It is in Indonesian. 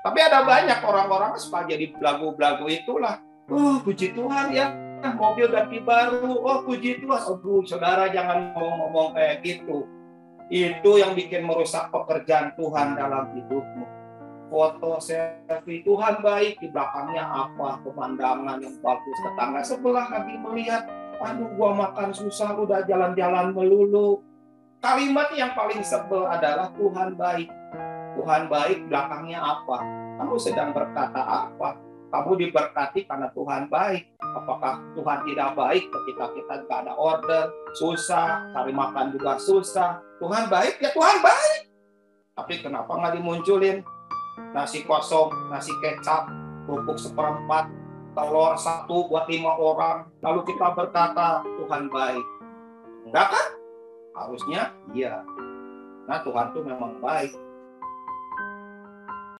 Tapi ada banyak orang-orang suka jadi belagu-belagu itulah. Oh, puji Tuhan ya, mobil ganti baru. Oh, puji Tuhan. Aduh, saudara jangan ngomong-ngomong kayak gitu. Itu yang bikin merusak pekerjaan Tuhan dalam hidupmu. Foto selfie Tuhan baik di belakangnya apa pemandangan yang bagus tetangga sebelah lagi melihat aduh gua makan susah udah jalan-jalan melulu kalimat yang paling sebel adalah Tuhan baik Tuhan baik belakangnya apa kamu sedang berkata apa kamu diberkati karena Tuhan baik. Apakah Tuhan tidak baik ketika kita nggak ada order, susah, cari makan juga susah. Tuhan baik, ya Tuhan baik. Tapi kenapa nggak dimunculin nasi kosong, nasi kecap, kerupuk seperempat, telur satu buat lima orang, lalu kita berkata Tuhan baik. Enggak kan? Harusnya iya. Nah Tuhan tuh memang baik